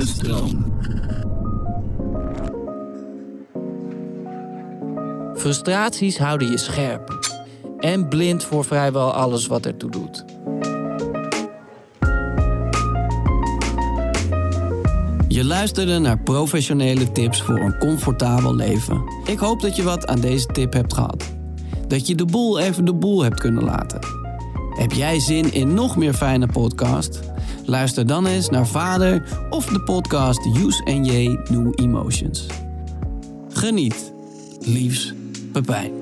De stroom. Frustraties houden je scherp en blind voor vrijwel alles wat ertoe doet. Je luisterde naar professionele tips voor een comfortabel leven. Ik hoop dat je wat aan deze tip hebt gehad. Dat je de boel even de boel hebt kunnen laten. Heb jij zin in nog meer fijne podcast? Luister dan eens naar Vader of de podcast Use and J New Emotions. Geniet. Liefs, Pepijn.